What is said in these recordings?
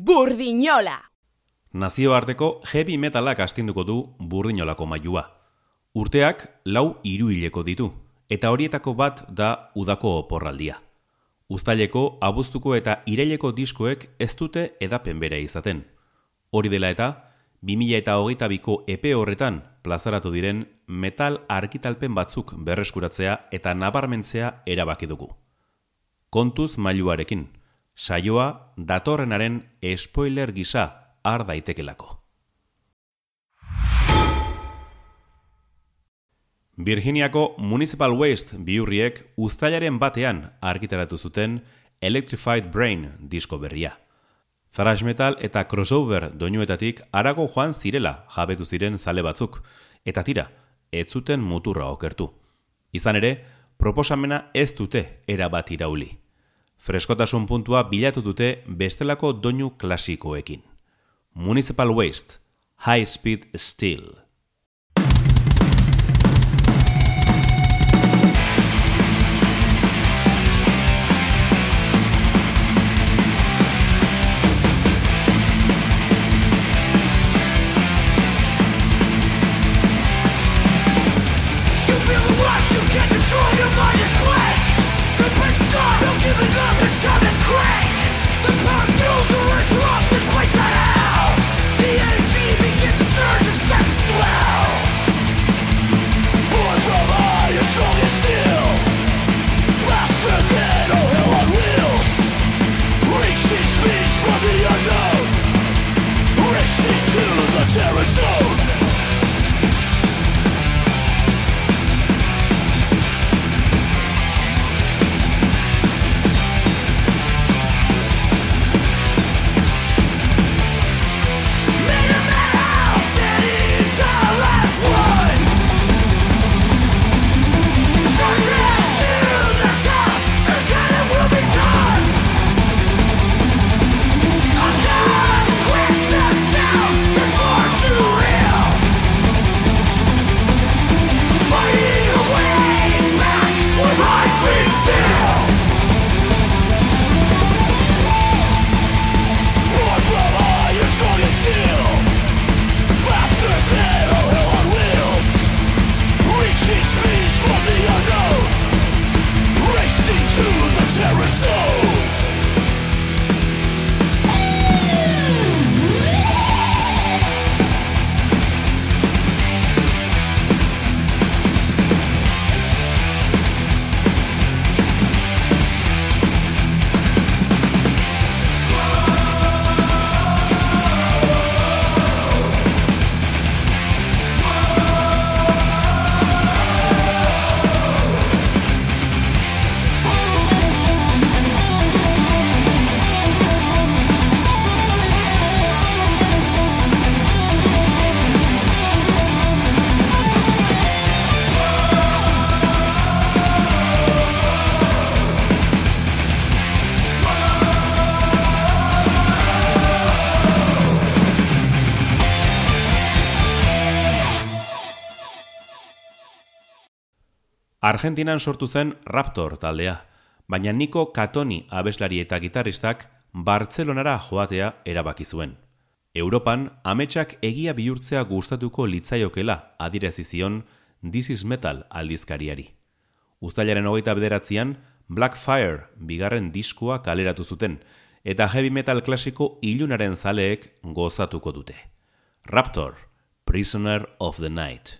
Burdinola! Nazioarteko heavy metalak astinduko du burdinolako mailua. Urteak lau hiruileko ditu, eta horietako bat da udako oporraldia. Uztaileko, abuztuko eta iraileko diskoek ez dute edapen bere izaten. Hori dela eta, 2000 eta hogeita biko epe horretan plazaratu diren metal arkitalpen batzuk berreskuratzea eta nabarmentzea erabaki dugu. Kontuz mailuarekin, saioa datorrenaren spoiler gisa har daitekelako. Virginiako Municipal Waste biurriek uztailaren batean argitaratu zuten Electrified Brain disko berria. Thrash metal eta crossover doinuetatik arago joan zirela jabetu ziren zale batzuk, eta tira, ez zuten muturra okertu. Izan ere, proposamena ez dute erabat irauli. Freskotasun puntua bilatu dute bestelako doinu klasikoekin. Municipal Waste, High Speed Steel. Argentinan sortu zen Raptor taldea, baina Niko Katoni abeslari eta gitarristak Bartzelonara joatea erabaki zuen. Europan ametsak egia bihurtzea gustatuko litzaiokela adirezi zion This is Metal aldizkariari. Uztailaren hogeita bederatzean Blackfire bigarren diskua kaleratu zuten eta heavy metal klasiko ilunaren zaleek gozatuko dute. Raptor, Prisoner of the Night.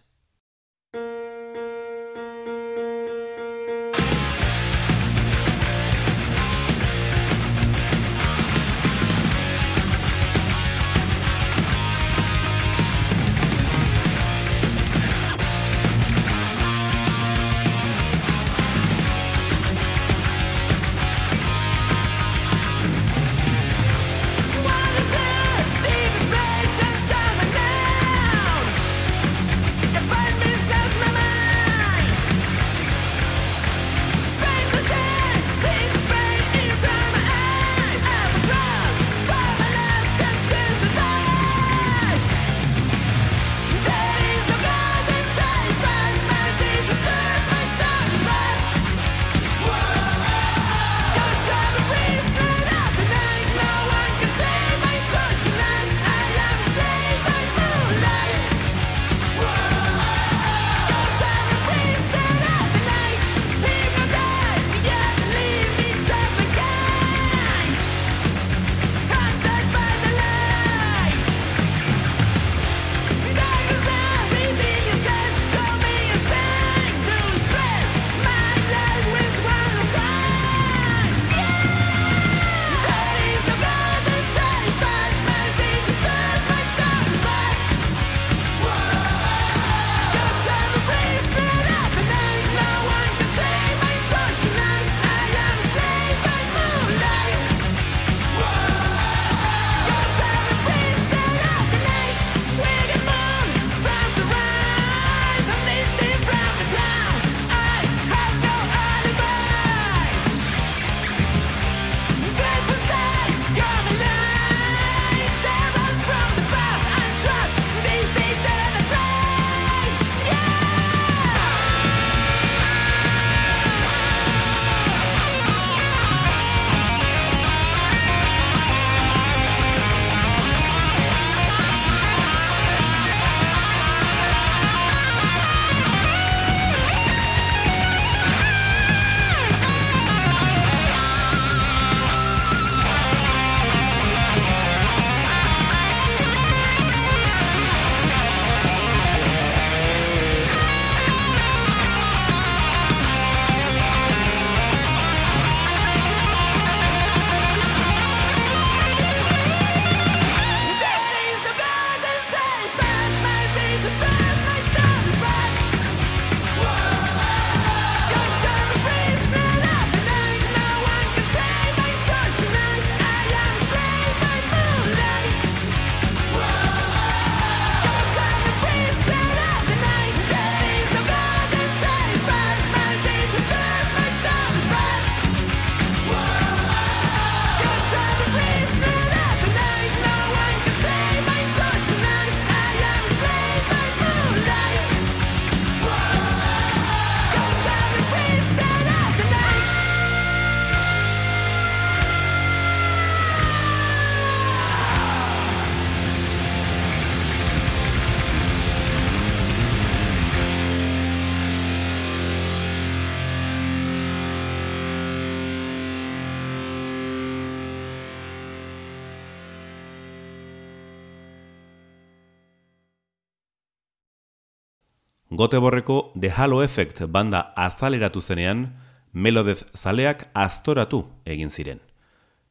Goteborreko The Halo Effect banda azaleratu zenean, Melodez zaleak aztoratu egin ziren.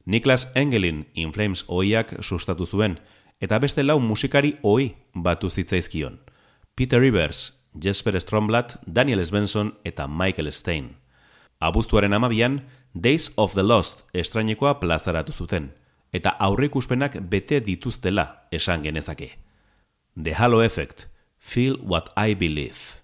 Niklas Engelin In Flames oiak sustatu zuen, eta beste lau musikari oi batu zitzaizkion. Peter Rivers, Jesper Stromblatt, Daniel Svensson eta Michael Stein. Abuztuaren amabian, Days of the Lost estrainekoa plazaratu zuten, eta aurreikuspenak bete dituztela esan genezake. The Halo Effect, Feel What I Believe.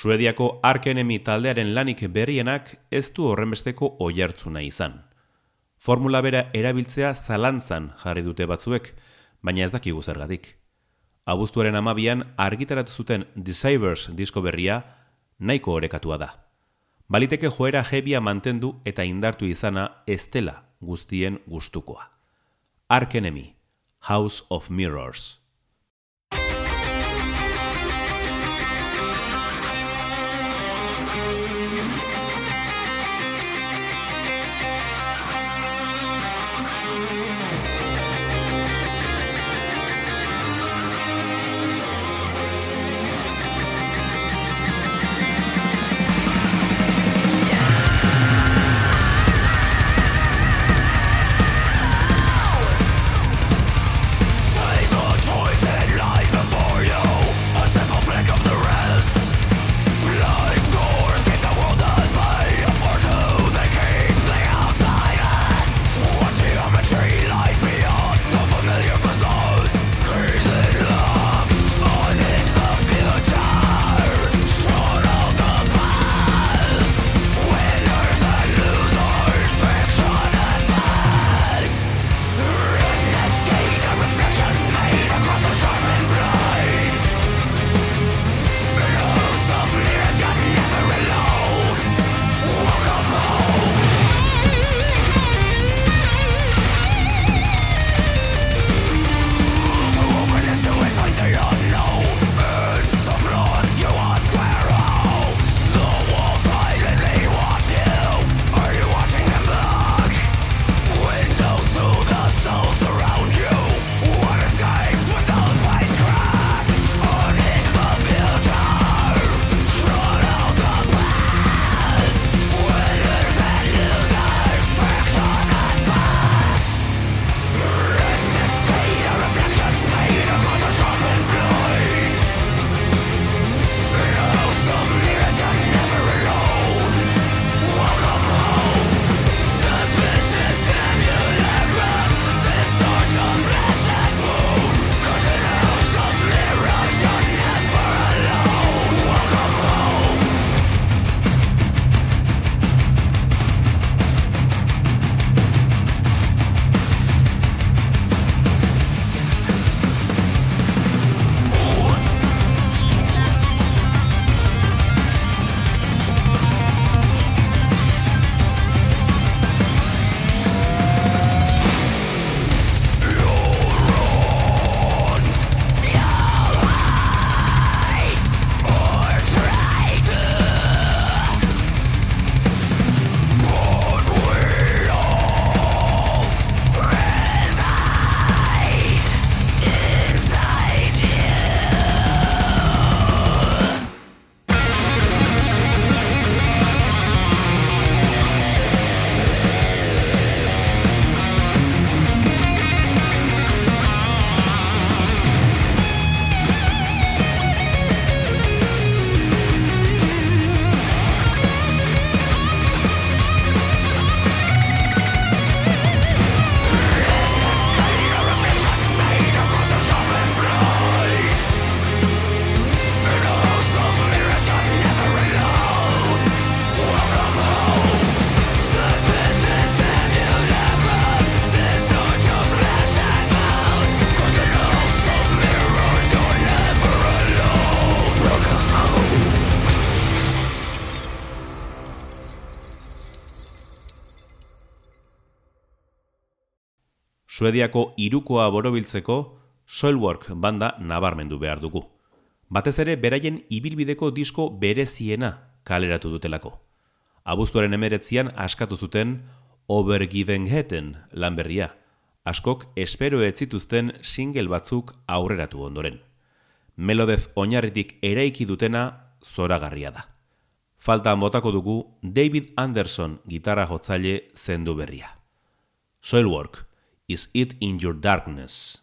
Suediako arkenemi taldearen lanik berrienak ez du horrenbesteko oiartzuna izan. Formula bera erabiltzea zalantzan jarri dute batzuek, baina ez dakigu zergatik. Abuztuaren amabian argitaratu zuten Decibers disko berria nahiko orekatua da. Baliteke joera jebia mantendu eta indartu izana estela guztien gustukoa. Arkenemi, House of Mirrors. Suediako irukoa borobiltzeko Soilwork banda nabarmendu behar dugu. Batez ere beraien ibilbideko disko bereziena kaleratu dutelako. Abuztuaren emeretzian askatu zuten Overgiven Heten lanberria. Askok espero ez zituzten single batzuk aurreratu ondoren. Melodez oinarritik eraiki dutena zoragarria da. Faltan botako dugu David Anderson gitarra jotzaile zendu berria. Soilwork, is it in your darkness?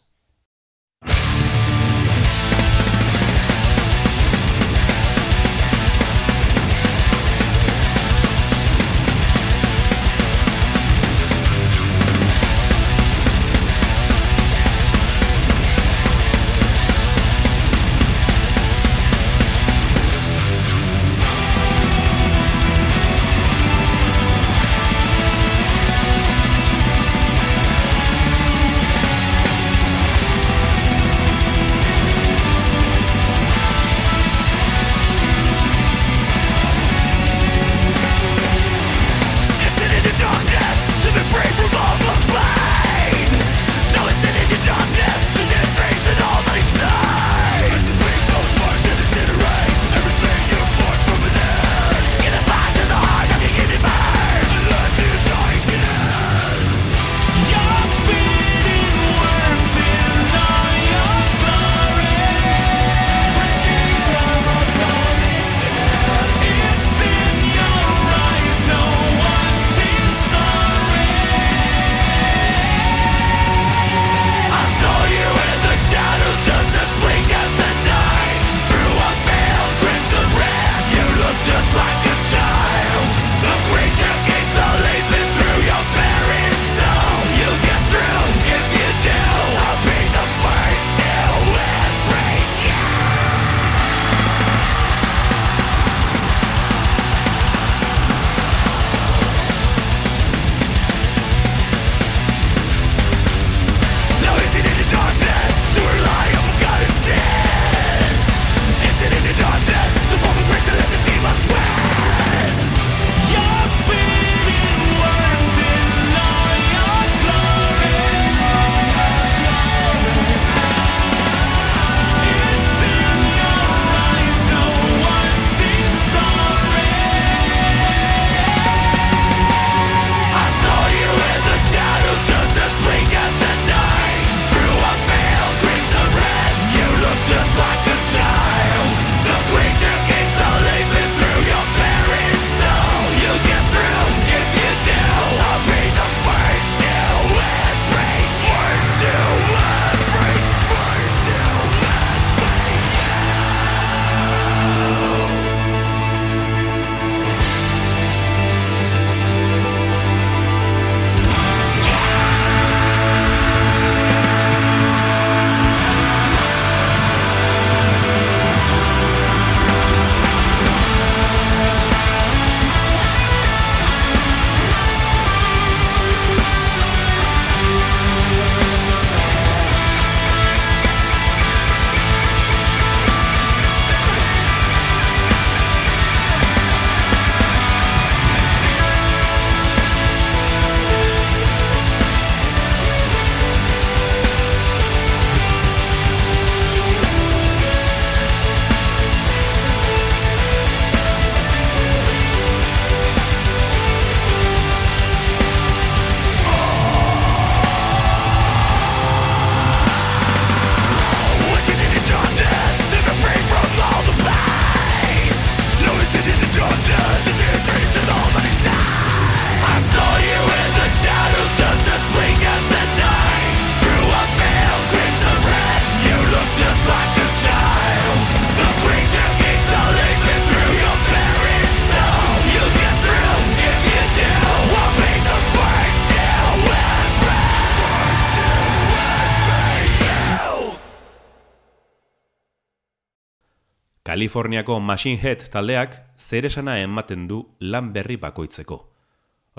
Kaliforniako Machine Head taldeak zeresana ematen du lan berri bakoitzeko.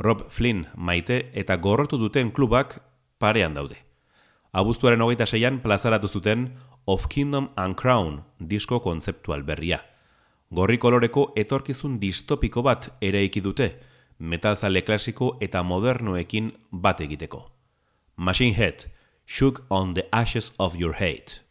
Rob Flynn maite eta gorrotu duten klubak parean daude. Abuztuaren hogeita seian plazaratu zuten Of Kingdom and Crown disko kontzeptual berria. Gorri koloreko etorkizun distopiko bat eraiki dute, metalzale klasiko eta modernoekin bat egiteko. Machine Head, Shook on the Ashes of Your Hate.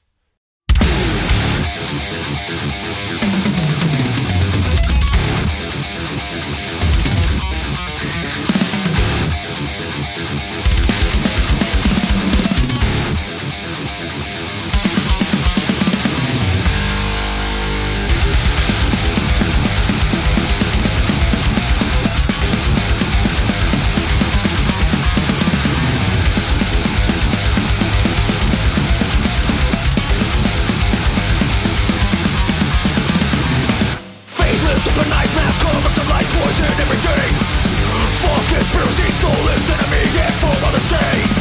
Bruising soulless enemy, dead for all the shame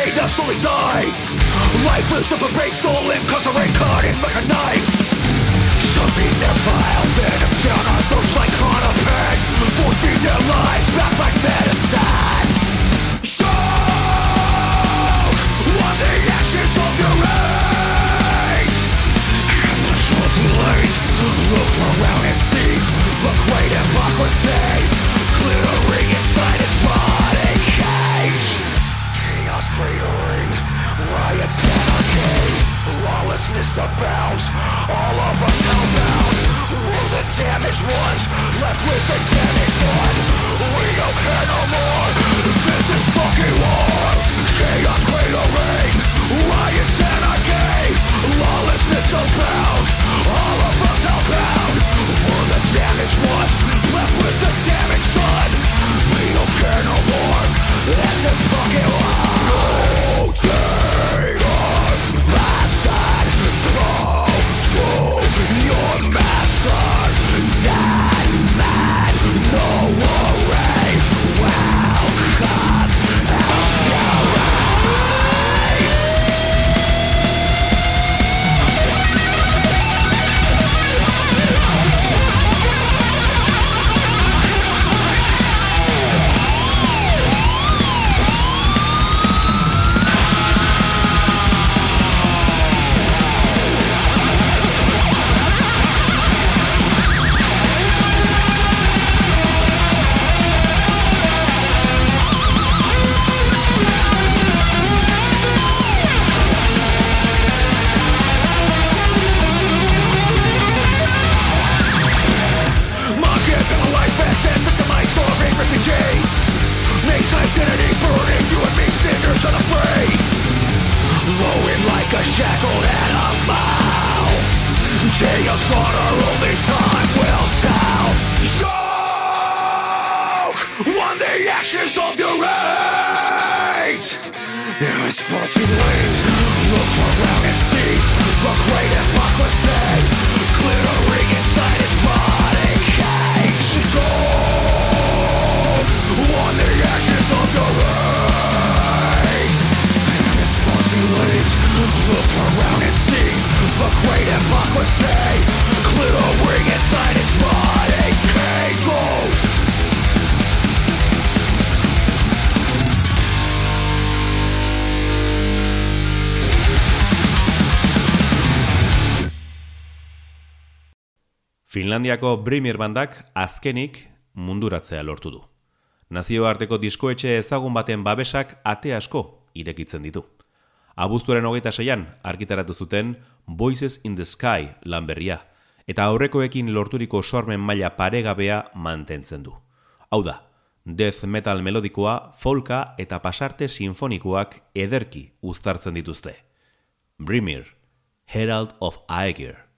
pain, now slowly die. Lifeless, the break soul incarcerate cutting like a knife. Shoving their vile venom down our throats like Connor Penn Forcing their lives back like medicine. Show what the ashes of your rage. And the guilty late Look around and see the great hypocrisy. Glittering inside its mind cratering, riots anarchy, lawlessness abounds, all of us hellbound. We're the damaged ones, left with the damaged one. We don't care no more, this is fucking war. Chaos cratering, riots anarchy, lawlessness abounds, all of us hellbound. We're the damaged ones, left with the damaged done? We don't care no more. This is fucking war. Finlandiako Brimir bandak azkenik munduratzea lortu du. Nazioarteko diskoetxe ezagun baten babesak ate asko irekitzen ditu. Abuztuaren hogeita seian argitaratu zuten Voices in the Sky lan berria, eta aurrekoekin lorturiko sormen maila paregabea mantentzen du. Hau da, death metal melodikoa, folka eta pasarte sinfonikoak ederki uztartzen dituzte. Brimir, Herald of Aegir.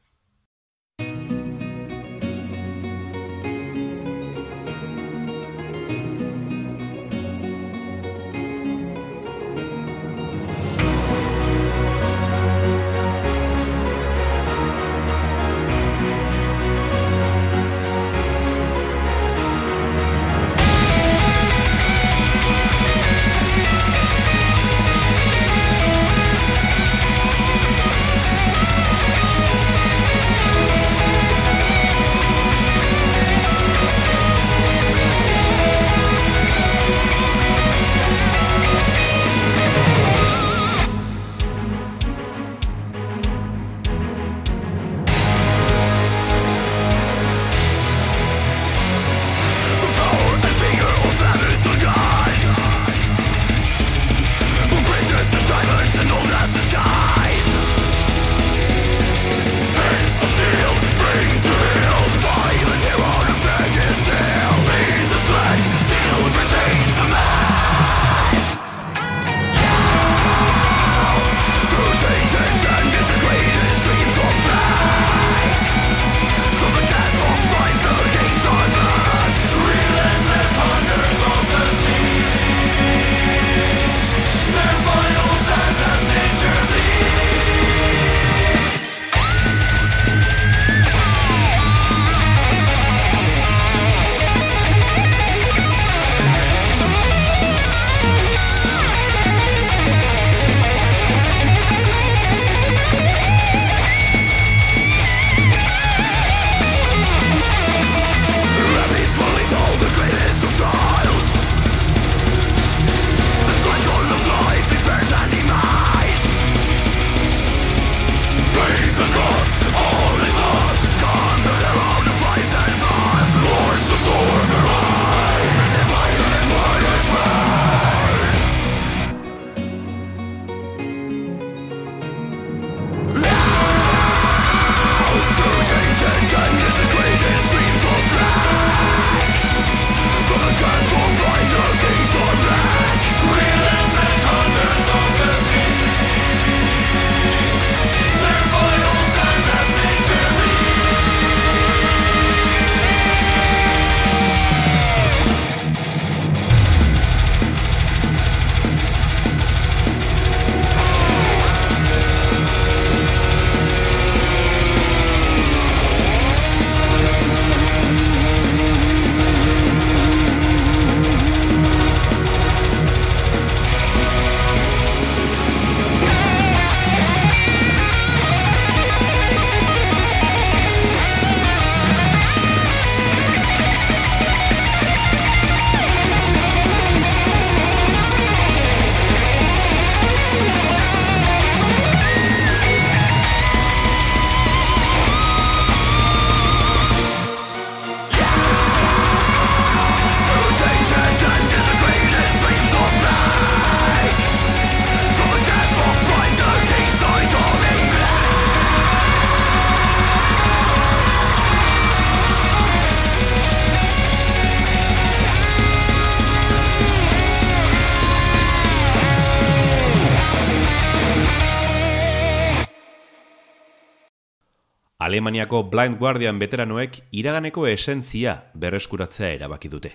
Alemaniako Blind Guardian veteranoek iraganeko esentzia berreskuratzea erabaki dute.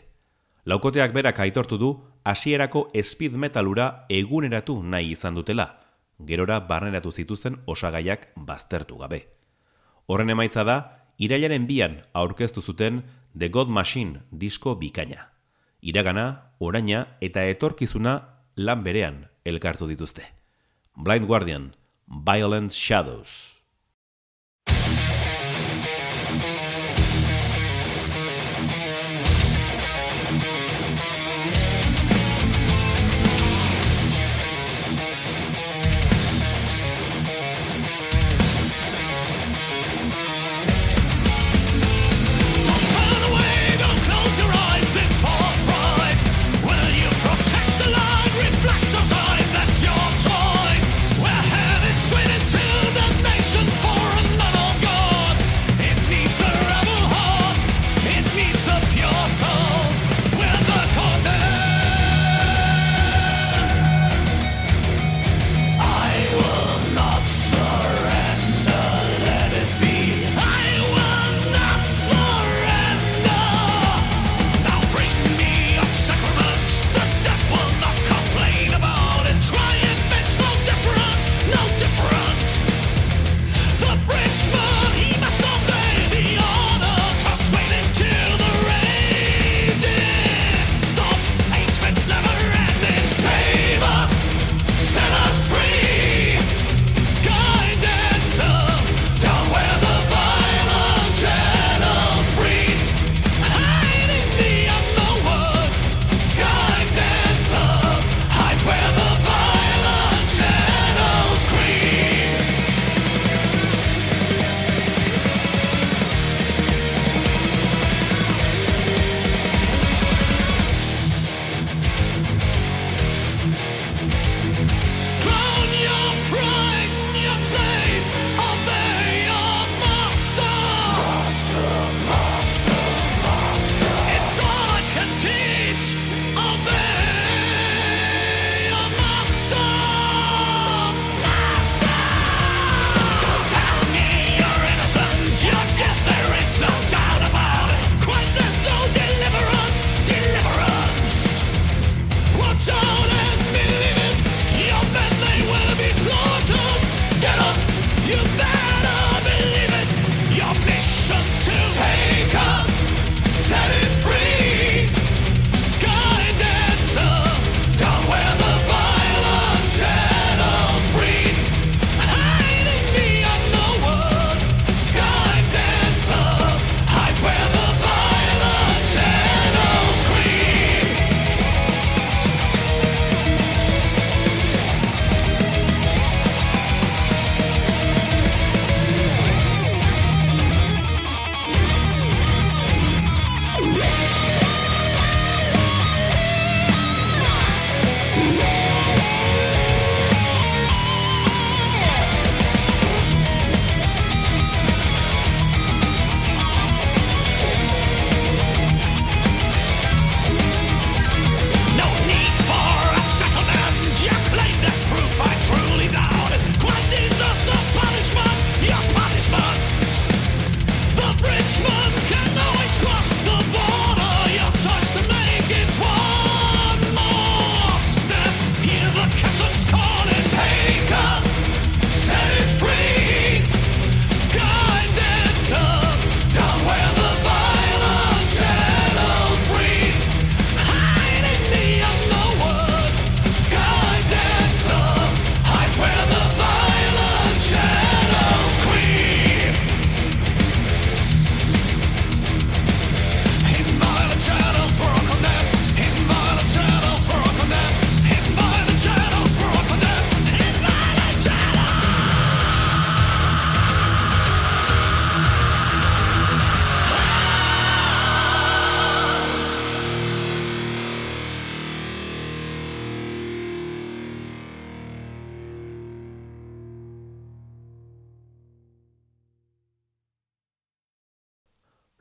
Laukoteak berak aitortu du hasierako speed metalura eguneratu nahi izan dutela, gerora barneratu zituzten osagaiak baztertu gabe. Horren emaitza da, irailaren bian aurkeztu zuten The God Machine disko bikaina. Iragana, oraina eta etorkizuna lan berean elkartu dituzte. Blind Guardian, Violent Shadows.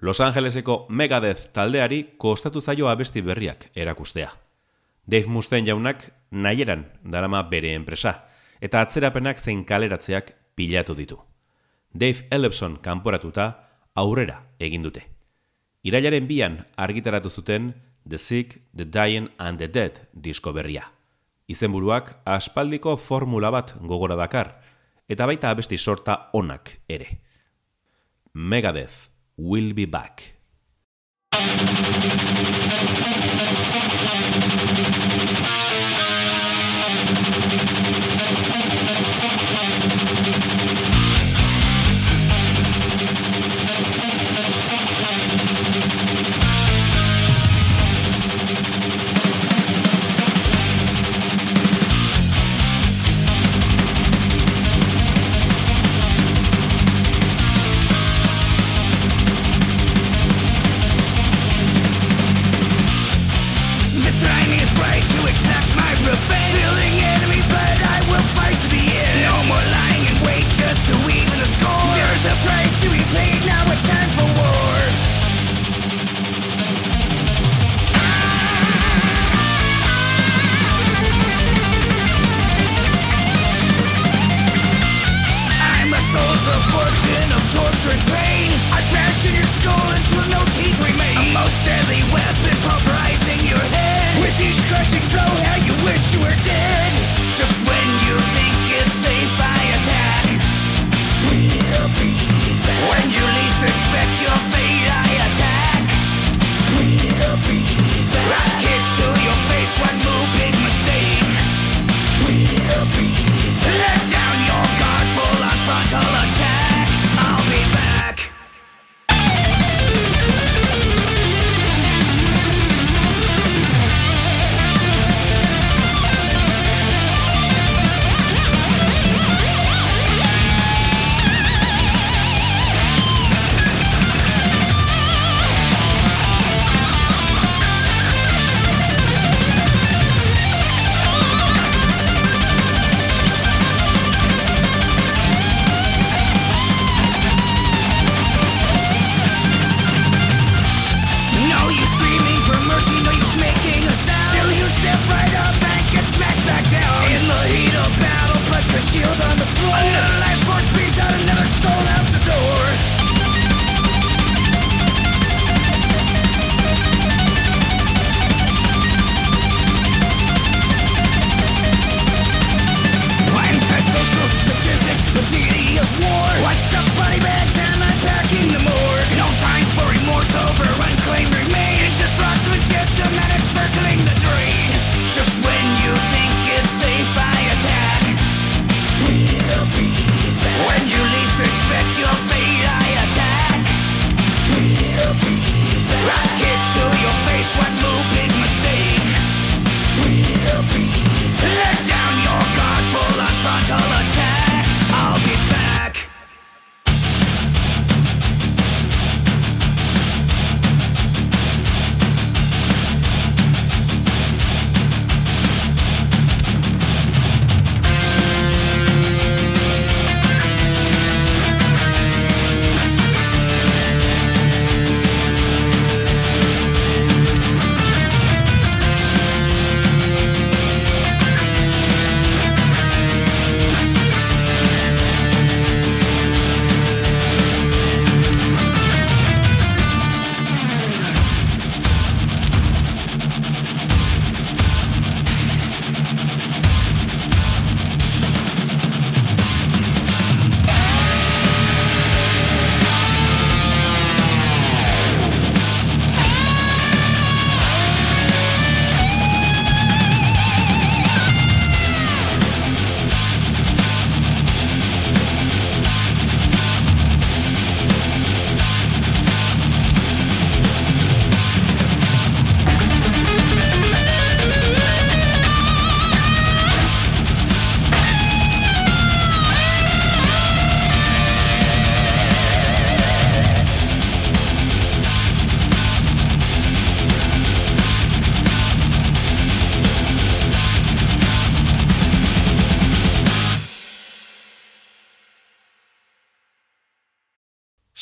Los Angeleseko Megadeth taldeari kostatu zaio abesti berriak erakustea. Dave Mustaine jaunak nahieran darama bere enpresa, eta atzerapenak zein kaleratzeak pilatu ditu. Dave Ellefson kanporatuta aurrera egin dute. Irailaren bian argitaratu zuten The Sick, The Dying and The Dead disko berria. Izenburuak aspaldiko formula bat gogora dakar, eta baita abesti sorta onak ere. Megadeth will be back.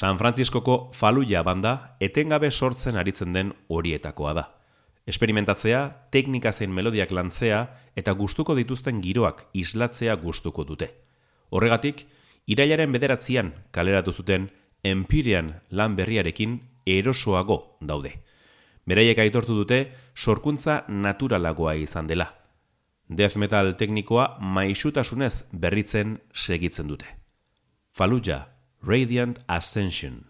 San Franciscoko Faluya banda etengabe sortzen aritzen den horietakoa da. Esperimentatzea, teknika zein melodiak lantzea eta gustuko dituzten giroak islatzea gustuko dute. Horregatik, irailaren bederatzian kaleratu zuten Empyrean lan berriarekin erosoago daude. Beraiek aitortu dute sorkuntza naturalagoa izan dela. Death metal teknikoa maixutasunez berritzen segitzen dute. Fallujah, Radiant Ascension.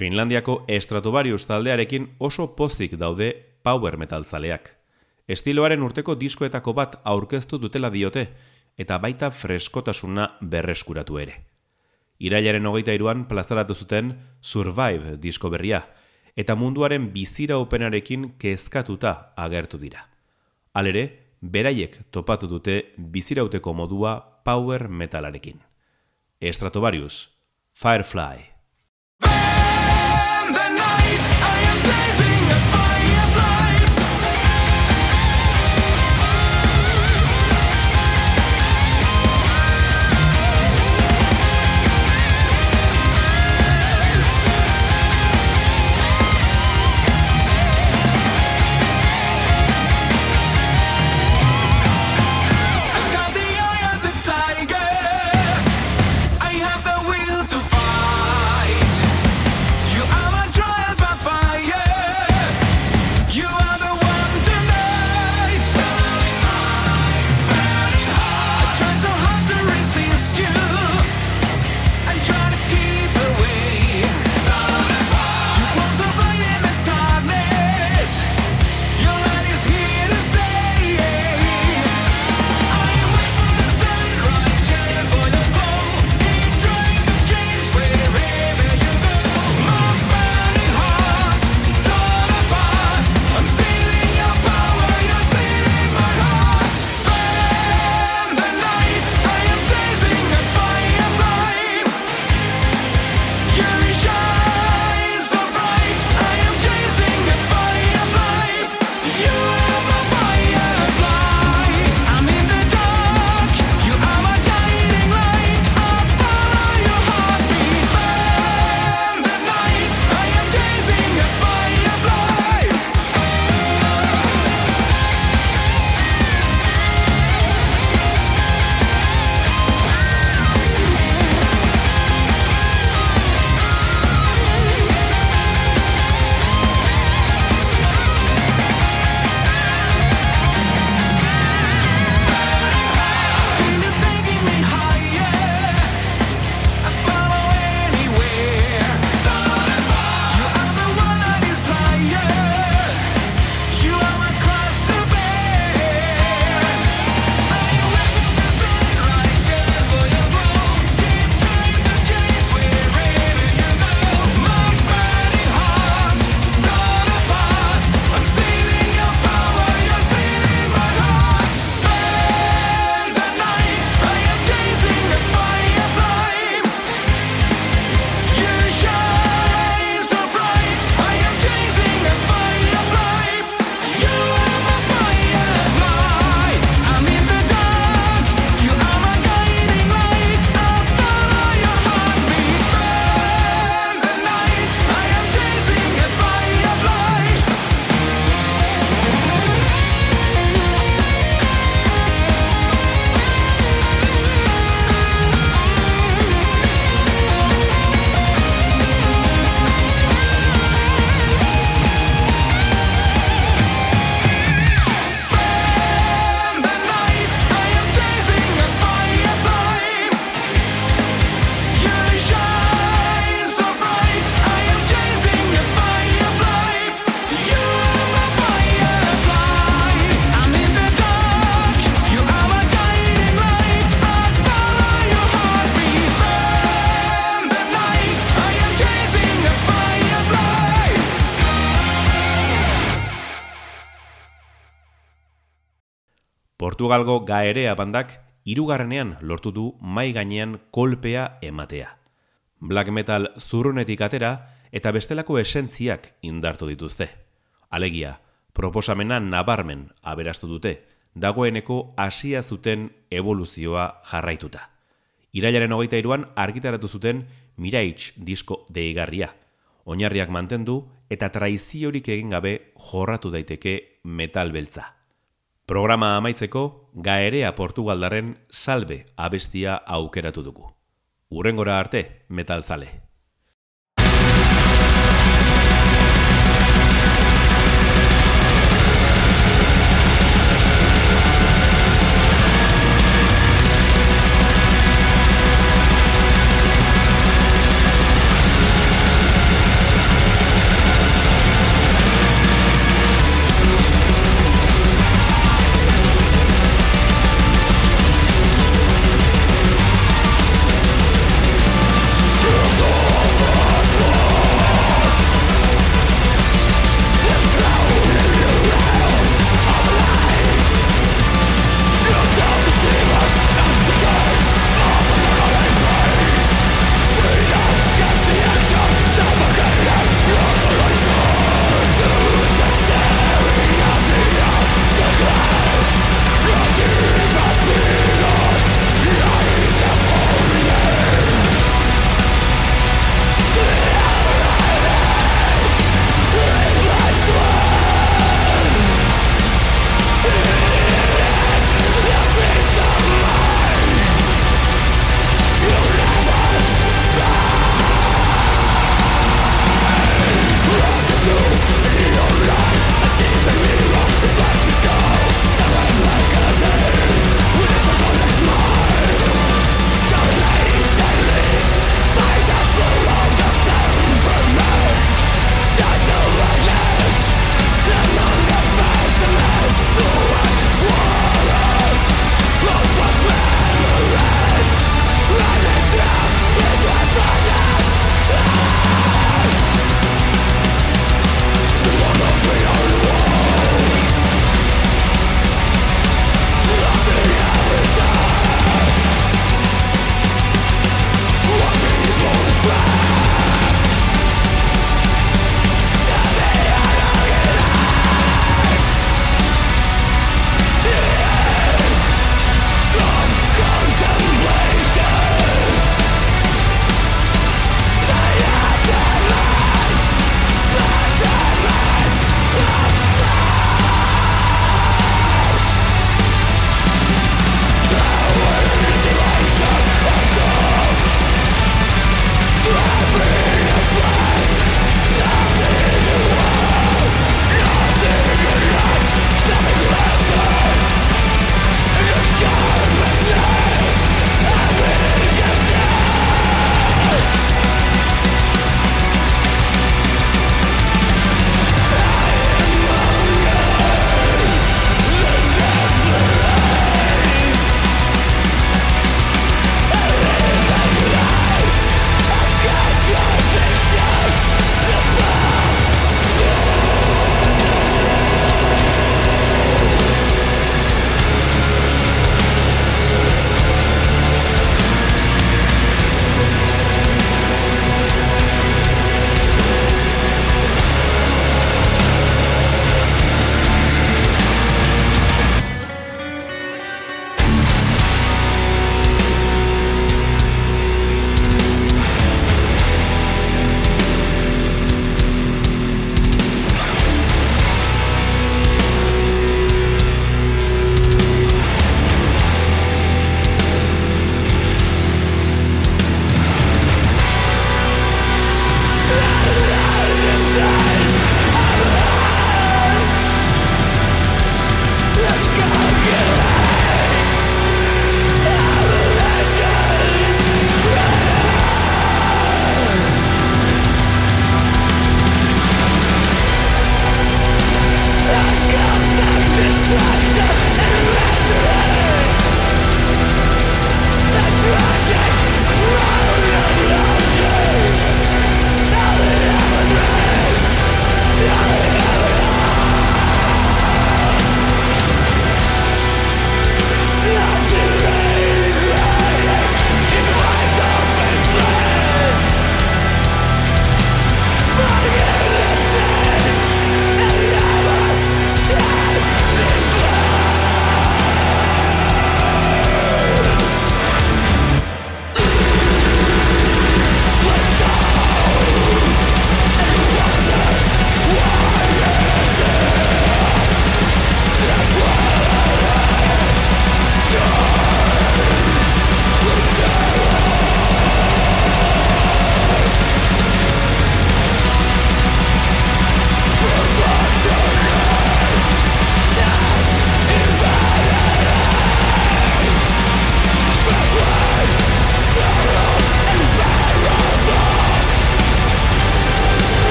Finlandiako Stratovarius taldearekin oso pozik daude power metal zaleak. Estiloaren urteko diskoetako bat aurkeztu dutela diote, eta baita freskotasuna berreskuratu ere. Irailaren hogeita iruan plazaratu zuten Survive disko berria, eta munduaren bizira openarekin kezkatuta agertu dira. Alere, beraiek topatu dute bizirauteko modua power metalarekin. Stratovarius, Firefly. Portugalgo gaerea bandak irugarrenean lortu du mai gainean kolpea ematea. Black metal zurrunetik atera eta bestelako esentziak indartu dituzte. Alegia, proposamena nabarmen aberastu dute, dagoeneko hasia zuten evoluzioa jarraituta. Irailaren hogeita iruan argitaratu zuten Miraitz disko deigarria. Oinarriak mantendu eta traiziorik egin gabe jorratu daiteke metal beltza. Programa amaitzeko, gaerea Portugaldarren salbe abestia aukeratu dugu. Urrengora arte, metal zale.